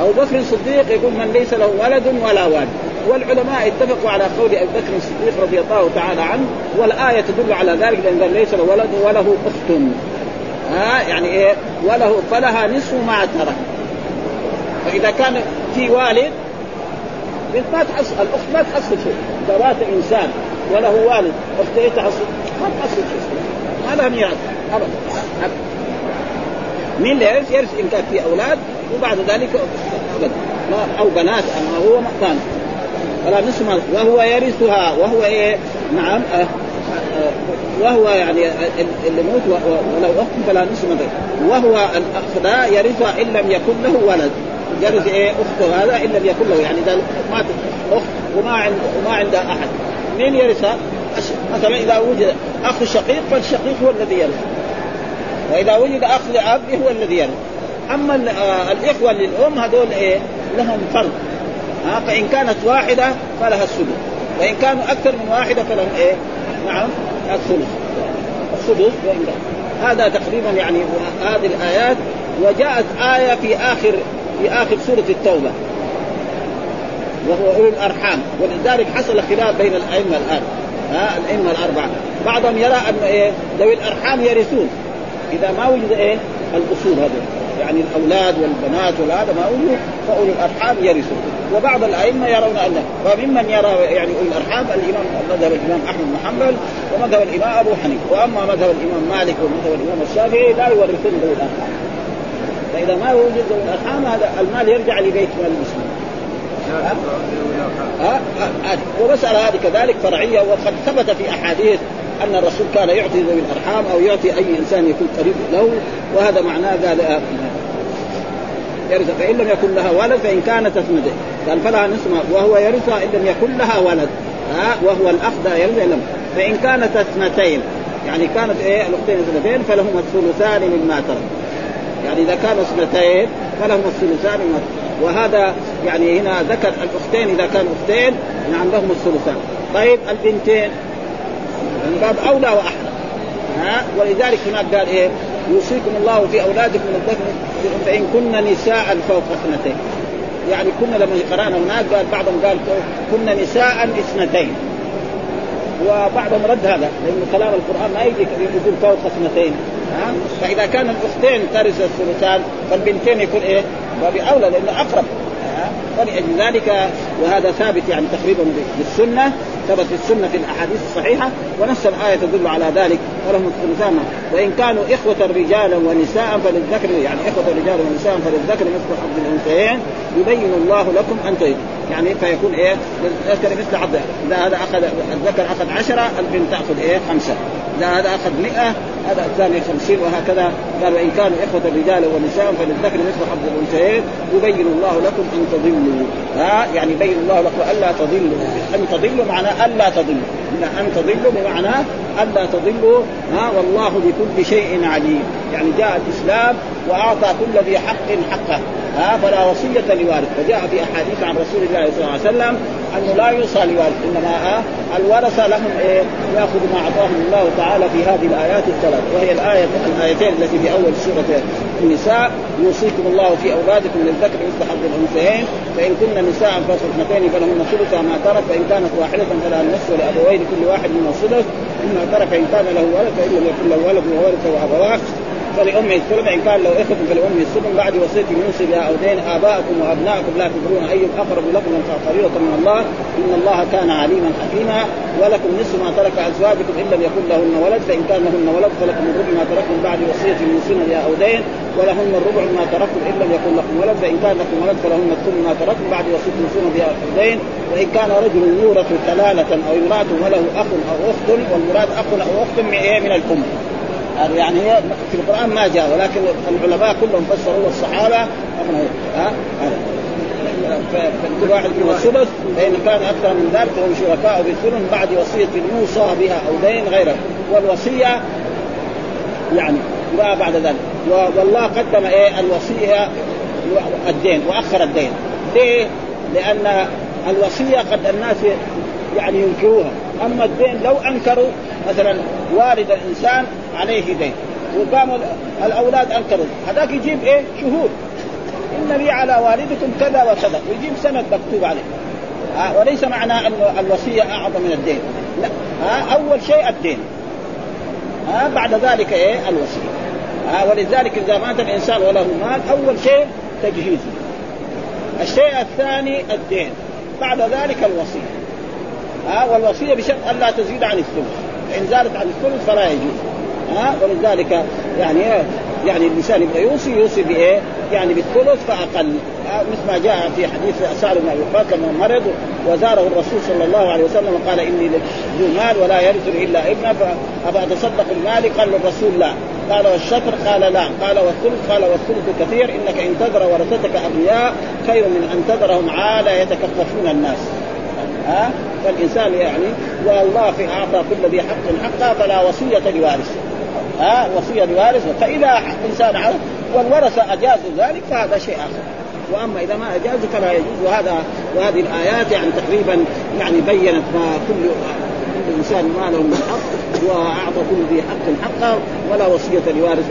أبو بكر الصديق يقول من ليس له ولد ولا والد. والعلماء اتفقوا على قول أبي بكر الصديق رضي الله تعالى عنه والآية تدل على ذلك لأن ليس له ولد وله أخت. ها يعني إيه وله فلها نصف ما ترك. فإذا كان في والد ما تحصل الأخت ما تحصل شيء. اذا إنسان وله والد اخته تحصل ما تحصل شيء. ما لها ميراث ابدا. مين اللي يرث؟ يرث إن كان في أولاد وبعد ذلك ابدا. أو بنات أما هو مكان فلا نصف وهو يرثها. وهو إيه؟ نعم. أه. أه. وهو يعني اللي موت ولو أخت فلا نصف وهو الاخ ذا يرثها إن لم يكن له ولد. يرث إيه؟ أخته هذا إن لم يكن له. يعني إذا ماتت أخت وما عند وما عندها أحد. مين يرثها؟ مثلا إذا وجد أخ شقيق فالشقيق هو الذي يرث وإذا وجد أخ لأب هو الذي يرث أما آه، الإخوة للأم هذول إيه؟ لهم فرض. ها فإن كانت واحدة فلها السدس وإن كانوا أكثر من واحدة فلهم إيه؟ نعم الثلث. السدس وإن هذا تقريبا يعني هذه الآيات. وجاءت آية في اخر في آخر سورة التوبة. وهو اولي الأرحام. ولذلك حصل خلاف بين الأئمة الآن. ها الأئمة الأربعة. بعضهم يرى أن إيه ذوي الأرحام يرثون. إذا ما وجد إيه الأصول هذه يعني الأولاد والبنات وهذا ما وجد فاولي الأرحام يرثون. وبعض الأئمة يرون انه وممن يرى يعني اولي الأرحام الإمام مذهب الإمام أحمد بن حنبل ومذهب الإمام أبو حنيفة. وأما مذهب الإمام مالك ومذهب الإمام الشافعي لا يورثون ذوي الأرحام. فإذا ما وجد ذوي الأرحام هذا المال يرجع لبيت مال المسلمين. ها ها ومسألة هذه كذلك فرعية وقد ثبت في أحاديث أن الرسول كان يعطي ذوي الأرحام أو يعطي أي إنسان يكون قريب له وهذا معناه قال آه، يرث فإن لم يكن لها ولد فإن كانت اثنتين قال فلها نصف وهو يرثها إن لم يكن لها ولد ها وهو الأخ يرث لم فإن كانت اثنتين يعني كانت إيه الاختين اثنتين فلهما الثلثان مما ترك يعني إذا كانوا اثنتين فلهما الثلثان وهذا يعني هنا ذكر الأختين إذا كانوا اختين نعم لهم الثلثان. طيب البنتين. من باب أولى وأحرى. ها؟ ولذلك هناك قال إيه؟ يوصيكم الله في أولادكم الذكر فإن كن نساء فوق اثنتين. يعني كنا لما قرأنا هناك قال بعضهم قال كنا نساء اثنتين. وبعضهم رد هذا لأنه كلام القرآن ما يجي يقول فوق اثنتين. فإذا كان الأختين ترث الثلثان فالبنتين يكون إيه؟ وبأولى لأنه أقرب. فلأجل ذلك وهذا ثابت يعني تقريبا بالسنة ثبت في السنة في الأحاديث الصحيحة ونفس الآية تدل على ذلك ولهم الثلثان. وإن كانوا إخوة رجالا ونساء فللذكر يعني إخوة رجالا ونساء فللذكر مثل حظ الأنثيين يبين الله لكم أن يعني فيكون إيه؟ للذكر مثل حظ. إذا هذا أخذ الذكر أخذ عشرة البنت تأخذ إيه؟ خمسة. إذا هذا أخذ 100 هذا الثاني خمسين وهكذا. قال وإن كانوا إخوة رجال ونساء فللذكر مثل حظ الأنثيين يبين الله لكم أن تضلوا. ها؟ يعني يبين الله لكم ألا تضلوا. أن تضلوا معناه ألا تضلوا. إن تضلوا بمعنى الا تضلوا. ها والله بكل شيء عليم. يعني جاء الإسلام وأعطى كل ذي حق حقه. ها فلا وصية لوارث. وجاء في أحاديث عن رسول الله صلى الله عليه وسلم أنه لا يوصى لوارث إنما الورثه لهم إيه؟ يأخذ ما أعطاهم الله تعالى في هذه الآيات الثلاث. وهي الآية الآيتين التي في أول سورة النساء يوصيكم الله في أولادكم للذكر مثل حظ الأنثيين فإن كن نساء فوق اثنتين فلهن ثلث ما ترك فان كانت واحدة فلها النصف لأبوين كل واحد من الثلث مما ترك ان كان له ولد فإن لم يكن له ولد وورثه ابواه فلأمه الثلث إن كان لو إخوة فلأمه الثلث بعد وصية يوصي بها أو دين آباءكم وأبناءكم لا تدرون أيهم أقرب لكم فريضة من الله. إن الله كان عليما حكيما. ولكم نصف ما ترك أزواجكم إن لم يكن لهن ولد فإن كان لهن ولد فلكم الربع ما تركتم بعد وصية يوصين بها أو دين ولهن الربع ما تركتم إن لم يكن لكم ولد فإن كان لكم ولد فلهن الثلث ما تركتم بعد وصية يوصين بها أو دين وإن كان رجل يورث كلالة أو امرأة وله أخ أو أخت والمراد أخ أو أخت من من الأم. يعني هي في القرآن ما جاء ولكن العلماء كلهم فسروا الصحابة ها فكل واحد من الثلث فإن كان أكثر من ذلك فهم شركاء بالثلث بعد وصية يوصى بها أو دين غيره. والوصية يعني ما بعد ذلك. والله قدم إيه الوصية الدين وأخر الدين. ليه؟ لأن الوصية قد الناس يعني ينكروها. أما الدين لو أنكروا مثلا والد الإنسان عليه دين. وقاموا الأولاد أنكروا. هذاك يجيب إيه؟ شهود. إن لي على والدكم كذا وكذا. ويجيب سند مكتوب عليه. ها وليس معناه أن الوصية أعظم من الدين. لا. ها أول شيء الدين. ها بعد ذلك إيه؟ الوصية. ها ولذلك إذا مات الإنسان وله مال أول شيء تجهيزه. الشيء الثاني الدين. بعد ذلك الوصية. ها والوصية بشرط الا تزيد عن الثلث. فإن زادت عن الثلث فلا يجوز. ها؟ ولذلك يعني يعني الإنسان يبغى يوصي يوصي بإيه؟ يعني بالثلث فأقل. مثل ما جاء في حديث سعد بن أبي وقاص لما مرض وزاره الرسول صلى الله عليه وسلم وقال إني ذو مال ولا يرثني إلا ابنه فابى اتصدق المال؟ قال للرسول لا. قال والشطر؟ قال لا. قال والثلث؟ قال والثلث كثير إنك إن تذر ورثتك ابنياء خير من أن تذرهم عالى يتكففون الناس. ها؟ فالإنسان يعني والله في أعطى كل ذي حق حقه فلا وصية لوارث ها وصية لوارث. فإذا إنسان عرف والورثه اجازوا ذلك فهذا شيء آخر. وأما إذا ما اجازوا فلا يجوز. وهذا وهذه الآيات يعني تقريبا يعني بينت ما كل كل إنسان ما له من حق وأعطى كل ذي حق حقه ولا وصية لوارث.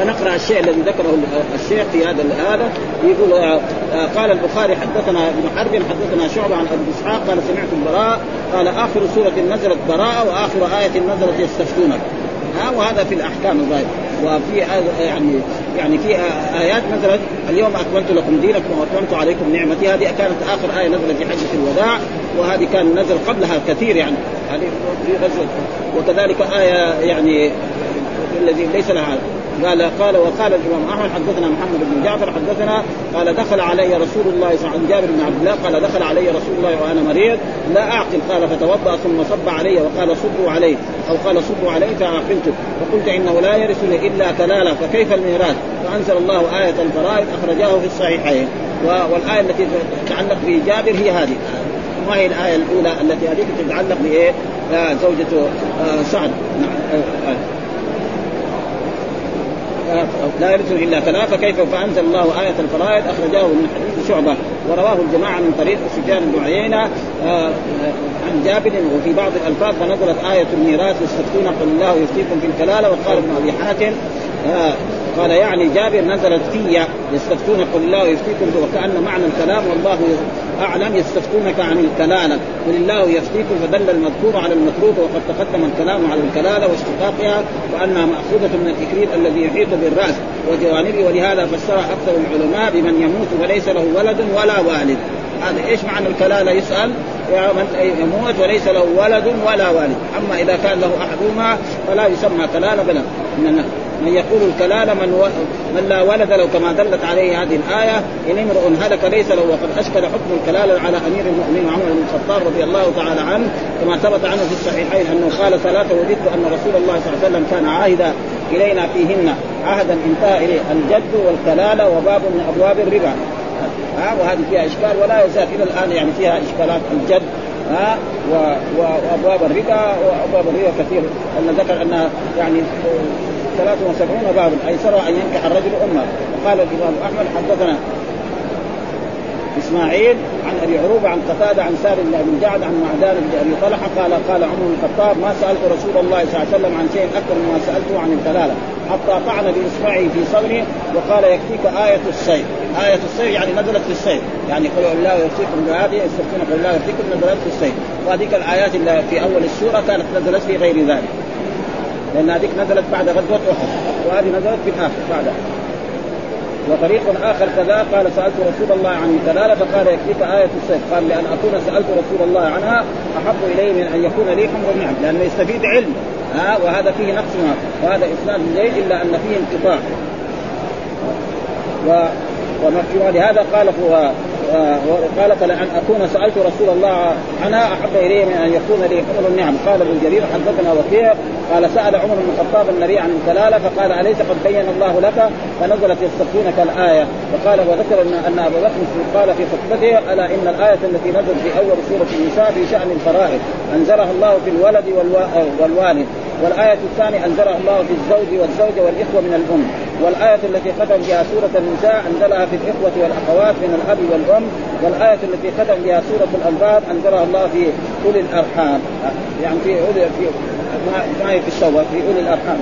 ونقرأ الشيء الذي ذكره الشيخ في هذا هذا. يقول آه، آه، قال البخاري حدثنا ابن حرب حدثنا شعبة عن أبي إسحاق قال سمعت البراء قال آخر سورة نزلت براءة وآخر آية نزلت يستفتونك. ها وهذا في الأحكام الظاهره وفي يعني يعني في آيات نزلت اليوم أكملت لكم دينكم وأتممت عليكم نعمتي. هذه كانت آخر آية نزلت في حجه الوداع وهذه كان نزل قبلها كثير يعني. هذه في غزوة. وكذلك آية يعني الذي ليس لها قال قال وقال الإمام أحمد حدثنا محمد بن جعفر حدثنا قال دخل علي رسول الله صلى الله جابر بن عبد الله قال دخل علي رسول الله وأنا مريض لا أعقل قال فتوضأ ثم صب علي وقال صبوا عليه أو قال صبوا عليه فعقلت فقلت إنه لا يرثني إلا كلاله فكيف الميراث؟ فأنزل الله آية الفرائض أخرجاه في الصحيحين. والآية التي تتعلق بجابر هي هذه. ما هي الآية الأولى التي هذه تتعلق بإيه؟ آه آه سعد. نعم. آه آه. لا يرث إلا ثلاثة كيف فأنزل الله آية الفرائض؟ اخرجه من حديث شعبة ورواه الجماعة من طريق سفيان بن عيينة آه، عن جابر وفي بعض الألفاظ فنزلت آية الميراث يستفتون قل الله يفتيكم في الكلالة وقال ابن أبي حاتم آه، قال يعني جابر نزلت في يستفتون قل الله يفتيكم وكأن معنى الكلام والله اعلم يستفتونك عن الكلالة. قل الله يفتيكم فدل المذكور على المتروك وقد تقدم الكلام على الكلالة واشتقاقها وأنها مأخوذة من الاكريم الذي يحيط بالرأس وجوانبه ولهذا فسر أكثر العلماء بمن يموت وليس له ولد ولا والد. هذا إيش معنى الكلالة؟ يسأل من يموت وليس له ولد ولا والد. أما إذا كان له أحدهما فلا يسمى كلالة بل من يقول الكلالة من, و... من لا ولد له كما دلت عليه هذه الآية إن امرؤ هلك ليس له وقد أشكل حكم الكلالة على أمير المؤمنين عمر بن الخطاب رضي الله تعالى عنه كما ثبت عنه في الصحيحين أنه قال ثلاثة وجدت أن رسول الله صلى الله عليه وسلم كان عاهدا إلينا فيهن عهدا انتهى إليه الجد والكلالة وباب من أبواب الربا. ها وهذه فيها إشكال ولا يزال إلى الآن يعني فيها إشكالات الجد ها وأبواب الربا وأبواب الربا كثير. أن ذكر انها يعني 73 بابا ايسرها أن ينكح الرجل أمه. وقال الإمام أحمد حدثنا إسماعيل عن أبي عروبة عن قتادة عن سالم بن جعد عن معدان بن أبي طلحة قال قال عمر بن الخطاب ما سألت رسول الله صلى الله عليه وسلم عن شيء أكثر مما سألته عن الكلاله حتى طعن بإصبعه في صدري وقال يكفيك آية السيف، آية السيف يعني نزلت في السيف، يعني قل الله يكفيكم بهذه يستفتون قل الله يكفيكم نزلت في السيف، وهذيك الآيات اللي في أول السورة كانت نزلت في غير ذلك. لأن هذيك نزلت بعد غزوة أحد، وهذه نزلت في الآخر بعدها. وطريق آخر كذا قال سألت رسول الله عن الكلاله فقال يكفيك آية السيف. قال لأن أكون سألت رسول الله عنها أحب إلي من أن يكون لي حمر النعم لأنه يستفيد علم. ها وهذا فيه نقص وهذا إسناد ليه إلا أن فيه انقطاع. و ولهذا قال قال فلأن أكون سألت رسول الله عنها أحب الي من أن يكون لي حمر النعم. قال ابن جرير حدثنا وكيع قال سأل عمر بن الخطاب النبي عن الكلاله فقال أليس قد بين الله لك؟ فنزلت يستفتونك الايه وقال وذكر ان أن ابا بكر قال في خطبته ألا إن الآية التي نزلت في أول سورة النساء في شأن الفرائض. أنزلها الله في الولد والوالد. والآية الثانية أنزلها الله في الزوج والزوجة والإخوة من الأم. والآية التي ختم بها سورة النساء أنزلها في الإخوة والأخوات من الأب والأم. والآية التي ختم بها سورة الأنفال أنزلها الله في أولي الأرحام. يعني في أولي في ما هي في الشوى في أولي الأرحام.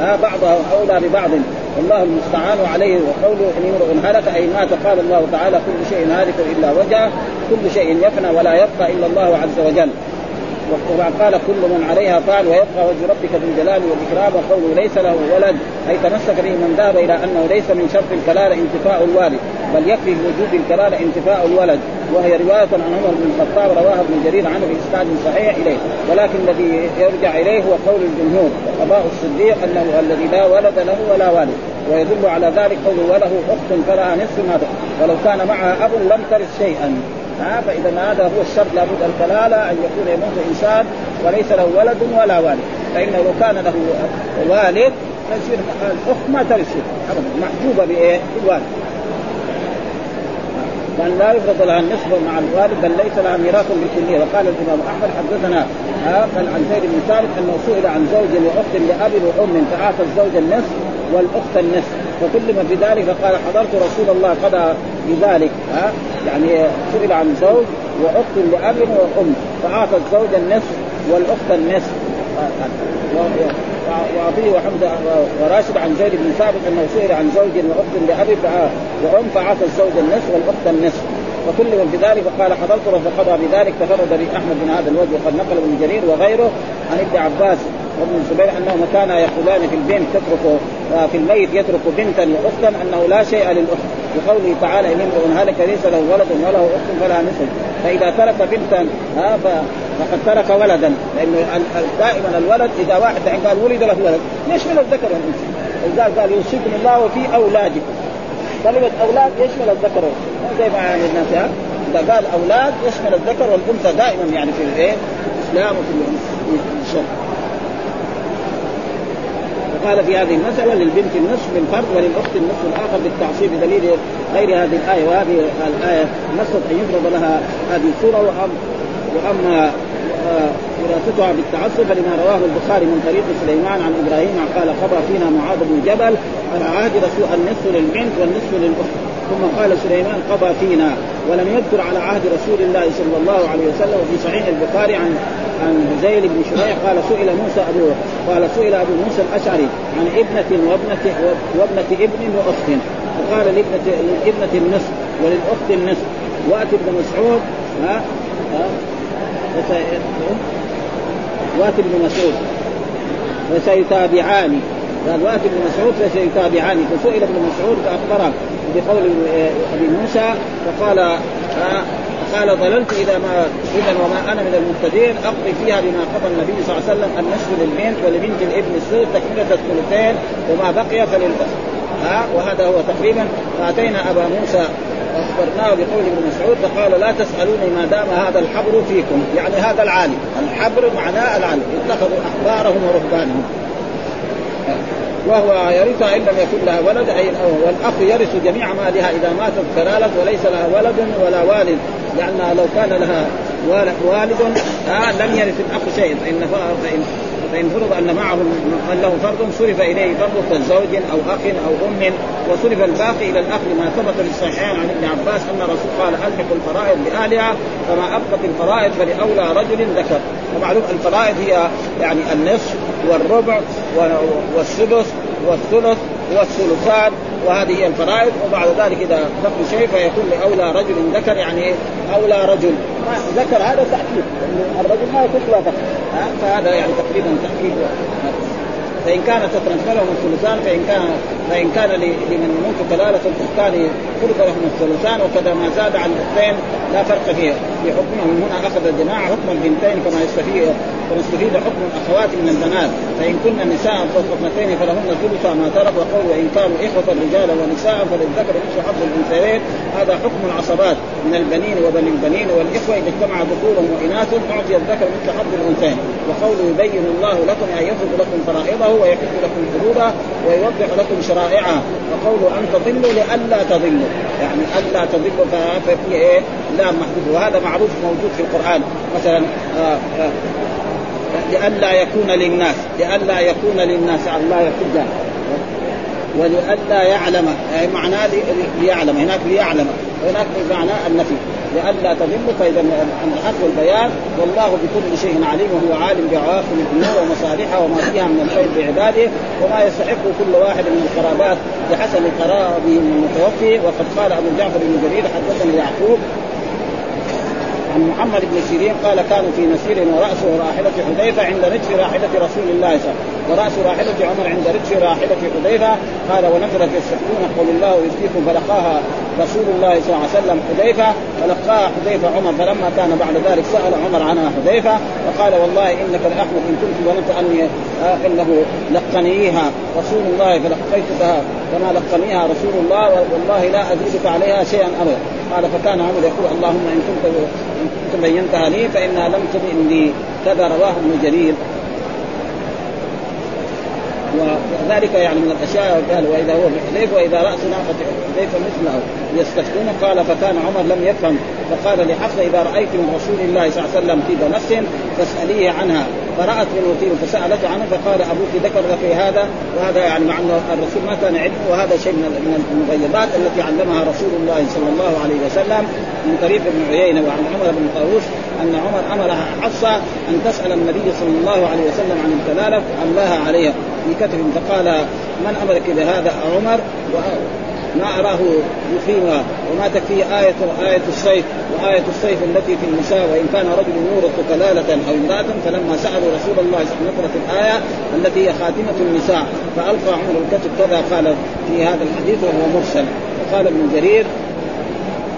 ها بعضها أولى ببعض. والله المستعان عليه وقوله إن امرؤ هلك أي مات قال الله تعالى كل شيء هالك إلا وجهه كل شيء يفنى ولا يبقى إلا الله عز وجل. وقال كل من عليها فعل ويبقى وجه ربك ذو الجلال والإكرام وقوله ليس له ولد. أي تمسك به من ذهب إلى أنه ليس من شرط الكلالة انتفاء الوالد بل يكفي بوجود الكلالة انتفاء الولد. وهي رواية عن عمر بن الخطاب رواها ابن جرير عنه بإسناد صحيح إليه. ولكن الذي يرجع إليه هو قول الجمهور وقضاء الصديق أنه الذي لا ولد له ولا والد. ويدل على ذلك قوله وله أخت فلها نصف ما ولو كان معها أب لم ترث شيئا. ها فإذا هذا هو الشرط لابد الكلالة أن يكون يموت إنسان وليس له ولد ولا والد. فإنه لو كان له والد فيصير الاخت ما ترث محجوبة بإيه؟ بالوالد. وان لا يفرض لها النصف مع الوالد بل ليس لها ميراث بالكليه وقال الإمام أحمد حدثنا قال عن زيد بن ثابت أنه سئل عن زوج وأخت لأب وأم فاعطى الزوج النصف والأخت النصف فكلم في ذلك فقال حضرت رسول الله قضى بذلك ها؟ يعني سئل عن زوج وأخت لأب وأم فاعطى الزوج النصف والأخت النصف. وابي وحمد وراشد عن زيد بن ثابت أنه سئل عن زوج وأخت لأب وأم فأعطى الزوج النصف والأخت النصف. وكل من بذلك فقال حضرت فقضى بذلك تفرد لي أحمد من هذا الوجه وقد نقل ابن جرير وغيره عن ابن عباس وابن الزبير أنهما كانا يقولان في البنت تترك في الميت يترك بنتا وأختا أنه لا شيء للأخت. بقوله تعالى إن امرؤ هلك ليس له ولد وله أخت فلا نصف. فإذا ترك بنتا فقد ترك ولدا. لأنه دائما الولد إذا واحد قال ولد له ولد يشمل الذكر والانثى ولذلك قال يوصيكم الله في اولادكم كلمة أولاد يشمل الذكر زي ما يعني الناس إذا قال أولاد يشمل الذكر والأنثى دائما يعني في الإيه؟ الإسلام وفي الشرع. وقال في هذه المسألة للبنت النصف بالفرد وللأخت النصف الآخر بالتعصيب بدليل غير هذه الآية وهذه الآية نصت أن يفرض لها هذه السورة وأم وأما آه، وراثتها بالتعصب فلما رواه البخاري من طريق سليمان عن إبراهيم قال قضى فينا معاذ بن جبل عهد رسول النصف للبنت والنصف للأخت؟ ثم قال سليمان قضى فينا ولم يذكر على عهد رسول الله صلى الله عليه وسلم وفي صحيح البخاري عن عن هزيل بن شريح قال سئل موسى أبو قال سئل أبو موسى الأشعري عن ابنة وابنة وابنة ابن وأخت فقال لابنة للابنة النصف وللأخت النصف. وأتي ابن مسعود ها؟ ها؟ وأتي ابن مسعود. وسيتابعان قال واتي ابن مسعود فسيتابعان فسئل ابن مسعود فأخبره بقول أبي موسى فقال قال ضللت إذا ما إذا وما أنا من المهتدين أقضي فيها بما قضى النبي صلى الله عليه وسلم النصف للبنت ولبنت الابن الثلث تكملة الثلثين وما بقي فللأخ ها؟ وهذا هو تقريبا فاتينا أبا موسى وأخبرناه بقول ابن مسعود فقال لا تسألوني ما دام هذا الحبر فيكم. يعني هذا العالم الحبر معناه العالم اتخذوا أحبارهم ورهبانهم. وهو يرثها إن لم يكن لها ولد أي والأخ يرث جميع مالها إذا ماتت كلالة وليس لها ولد ولا والد لأن لو كان لها والد آه لم يرث الأخ شيء فإن فإن فإن فرض أن معه من له فرض صرف إليه فرض كزوج أو أخ أو أم وصرف الباقي إلى الأخ لما ثبت في الصحيحين عن ابن عباس أن الرسول قال الحق الفرائض باهلها فما أبقت الفرائض فلأولى رجل ذكر. ومعلوم الفرائض هي يعني النصف والربع والسدس والثلث والثلثان وهذه هي الفرائض وبعد ذلك إذا بقي شيء فيكون لاولى رجل ذكر يعني أولى رجل. ذكر هذا تأكيد الرجل ما يكون لا ذكر فهذا يعني تقريبا تأكيد. فإن كان سترا فلهم الثلثان فإن كان فإن كان لمن يموت كلالة الاختان فرض لهم الثلثان وكذا ما زاد عن الاثنين لا فرق فيه في حكمهم هنا أخذ الجماعه حكم البنتين كما يستفيد ونستفيد حكم الأخوات من البنات. فإن كن نساء فوق اثنتين فلهن ثلث ما ترك وقول وإن كانوا إخوة رجالا ونساء فللذكر مثل حظ الأنثيين. هذا حكم العصبات من البنين وبني البنين والإخوة إذا اجتمع ذكورهم واناثهم اعطي الذكر مثل حظ الأنثيين. وقوله يبين الله لكم أن يفرض لكم فرائضه ويحل لكم حدوده ويوضح لكم شرائعه وقوله أن تضلوا لئلا تضلوا. يعني ألا تضلوا ففي إيه؟ لا محدود. وهذا معروف موجود في القرآن. مثلا آه آه لئلا يكون للناس لئلا يكون للناس الله يحجة ولئلا يعلم. يعني معناه ليعلم. هناك ليعلم. هناك بمعنى النفي. لئلا تضل فإذا الحق والبيان والله بكل شيء عليم وهو عالم بعواقب الأمور ومصالحها وما فيها من الخير بعباده وما يستحق كل واحد من القرابات بحسب قرابه من المتوفي. وقد قال أبو جعفر بن جرير حدثني يعقوب عن محمد بن سيرين قال كانوا في مسير وراسه راحلة حذيفة عند رجف راحلة رسول الله صلى الله عليه وسلم. ورأس راحلة عمر عند رجف راحلة حذيفة. قال ونزلت يستفتون قول الله يفتيكم فلقاها رسول الله صلى الله عليه وسلم حذيفة. فلقاها حذيفة عمر فلما كان بعد ذلك سأل عمر عنها حذيفة فقال والله إنك لأحمد إن كنت ظننت أني آه إنه لقنيها. رسول الله فلقيتها كما لقنيها رسول الله والله لا أزيدك عليها شيئا ابدا. قال فكان عمر يقول اللهم إن كنت إن كنت بينتها لي فإنها لم تبئن لي كذا رواه ابن جرير. وذلك يعني من الأشياء قال وإذا هو بحذيفه وإذا راس ناقه حذيفه مثله يستفتون؟ قال فكان عمر لم يفهم فقال لحفصه إذا رأيت من رسول الله صلى الله عليه وسلم في نفس فاسأليه عنها. فرأت من وتير فسالته عنه فقال أبوك ذكر لك هذا؟ وهذا يعني مع ان الرسول ما كان علمه وهذا شيء من المغيبات التي علمها رسول الله صلى الله عليه وسلم من طريق ابن عيينة وعن عمر بن طاووس أن عمر أمرها حفصة أن تسأل النبي صلى الله عليه وسلم عن الكلالة أملاها عليها. كتف فقال من أمرك بهذا عمر؟ ما أراه يقيمها وما تكفيه آية آية السيف وآية السيف التي في النساء وإن كان رجل يورث كلالة أو امرأة فلما سألوا رسول الله صلى الله عليه وسلم الآية التي هي خاتمة النساء فألقى عمر الكتب كذا قال في هذا الحديث وهو مرسل. وقال ابن جرير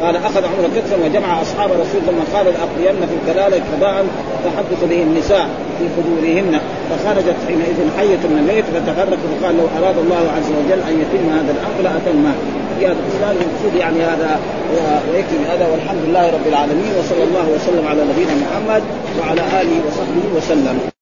قال أخذ عمر كتفا وجمع أصحاب رسول ثم قال لأقضين في الكلاله قضاء تحدث به النساء في قدورهن فخرجت حينئذ حية من الميت فتغرق وقال لو أراد الله عز وجل أن يتم هذا الأمر لأتمه. هذا الاسلام المقصود يعني هذا ويكفي هذا. والحمد لله رب العالمين وصلى الله وسلم على نبينا محمد وعلى آله وصحبه وسلم.